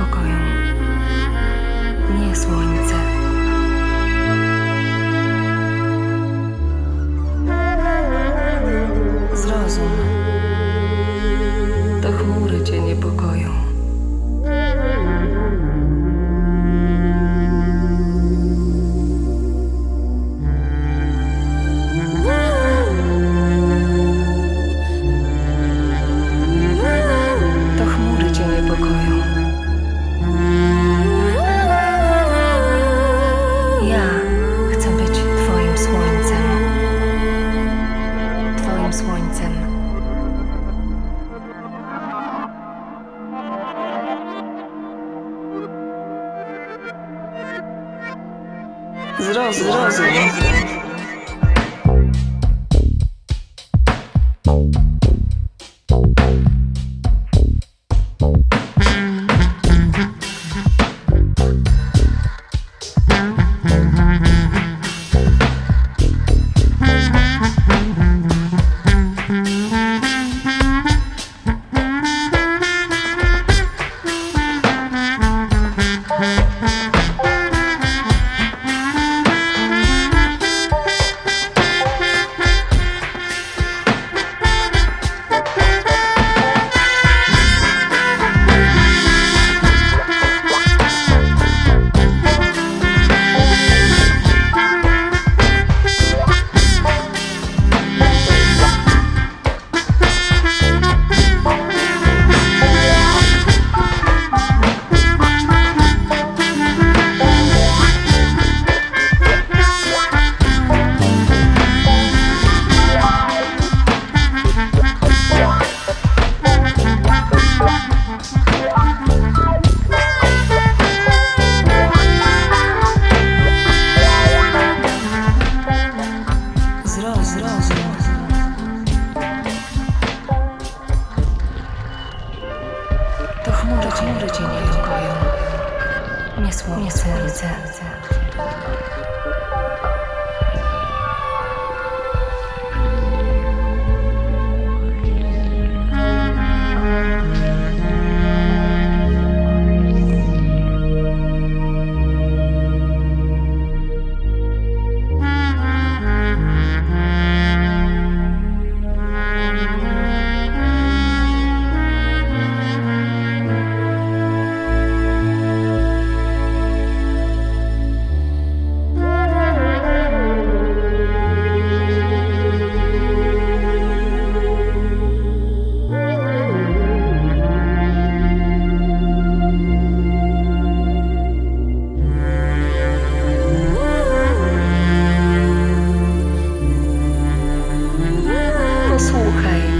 spokoju. Nie słońce. Zrozum. To chmury cię niepokoją. Zrozum, zrozum. Zrozum, Nie słońce, słońce. 素黑。